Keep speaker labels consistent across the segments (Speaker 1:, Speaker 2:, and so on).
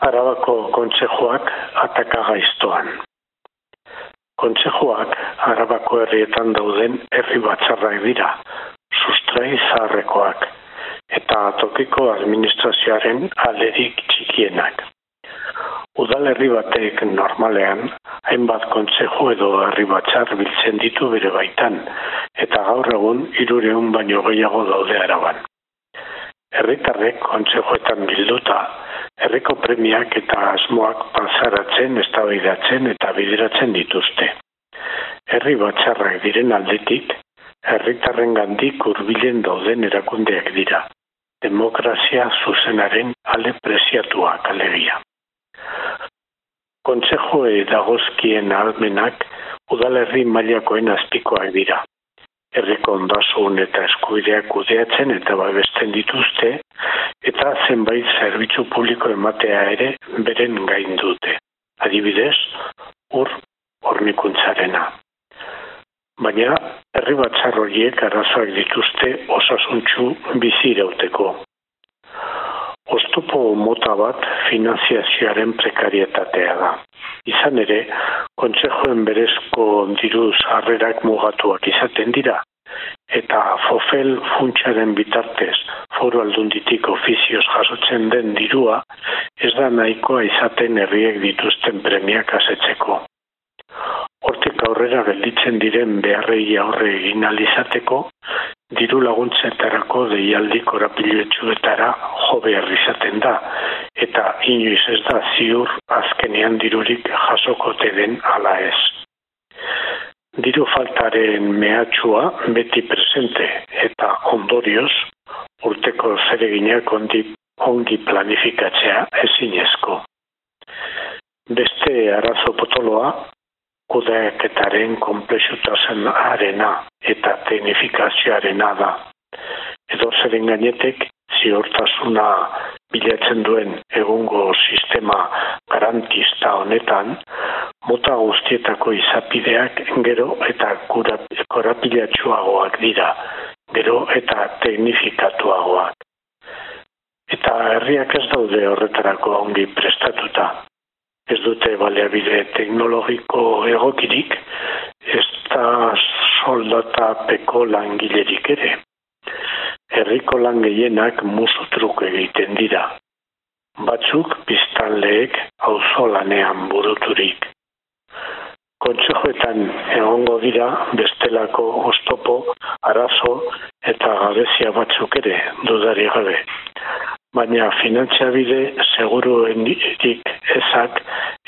Speaker 1: Arabako kontzejoak ataka gaiztoan. Kontzejoak Arabako herrietan dauden herri batzarrak dira, sustrai zaharrekoak, eta tokiko administrazioaren alerik txikienak. Udalerri batek normalean, hainbat kontzejo edo herri batzar biltzen ditu bere baitan, eta gaur egun irureun baino gehiago daude araban. Herritarrek kontzejoetan bilduta, herriko premiak eta asmoak pasaratzen, eztabaidatzen eta bideratzen dituzte. Herri batxarrak diren aldetik, herritarren gandik urbilen dauden erakundeak dira. Demokrazia zuzenaren ale preziatuak alegia. Kontzejoe dagozkien almenak udalerri mailakoen azpikoak dira herriko ondasun eta eskubideak kudeatzen eta babesten dituzte, eta zenbait zerbitzu publiko ematea ere beren gain dute. Adibidez, ur hornikuntzarena. Baina, herri batzar horiek arazoak dituzte osasuntxu bizi irauteko. Oztopo mota bat finanziazioaren prekarietatea da. Izan ere, kontsejoen berezko diruz harrerak mugatuak izaten dira, eta fofel funtsaren bitartez foru aldunditik ofizioz jasotzen den dirua, ez da nahikoa izaten herriek dituzten premiak asetzeko. Hortik aurrera gelditzen diren beharrei aurre egin alizateko, diru laguntzetarako deialdi korapiletsuetara jo behar izaten da, eta inoiz ez da ziur azkenean dirurik jasokote den ala ez. Diru faltaren mehatxua beti presente eta ondorioz urteko zereginak ondi, ongi planifikatzea ezinezko. Beste arazo potoloa kudeaketaren komplexutasen arena eta tenifikazioarena da. Edo zeren gainetek ziortasuna bilatzen duen egungo sistema garantista honetan, mota guztietako izapideak gero eta korapilatxuagoak dira, gero eta teknifikatuagoak. Eta herriak ez daude horretarako ongi prestatuta ez dute baleabide teknologiko egokirik, ez da soldata peko langilerik ere. Herriko lan gehienak musu truk egiten dira. Batzuk biztanleek auzolanean buruturik. Kontsejoetan egongo dira bestelako ostopo, arazo eta gabezia batzuk ere dudari gabe baina finantziabide seguruenik ezak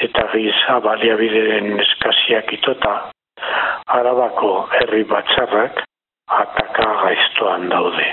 Speaker 1: eta giza baliabideen eskasiak itota, arabako herri batzarrak ataka gaiztoan daude.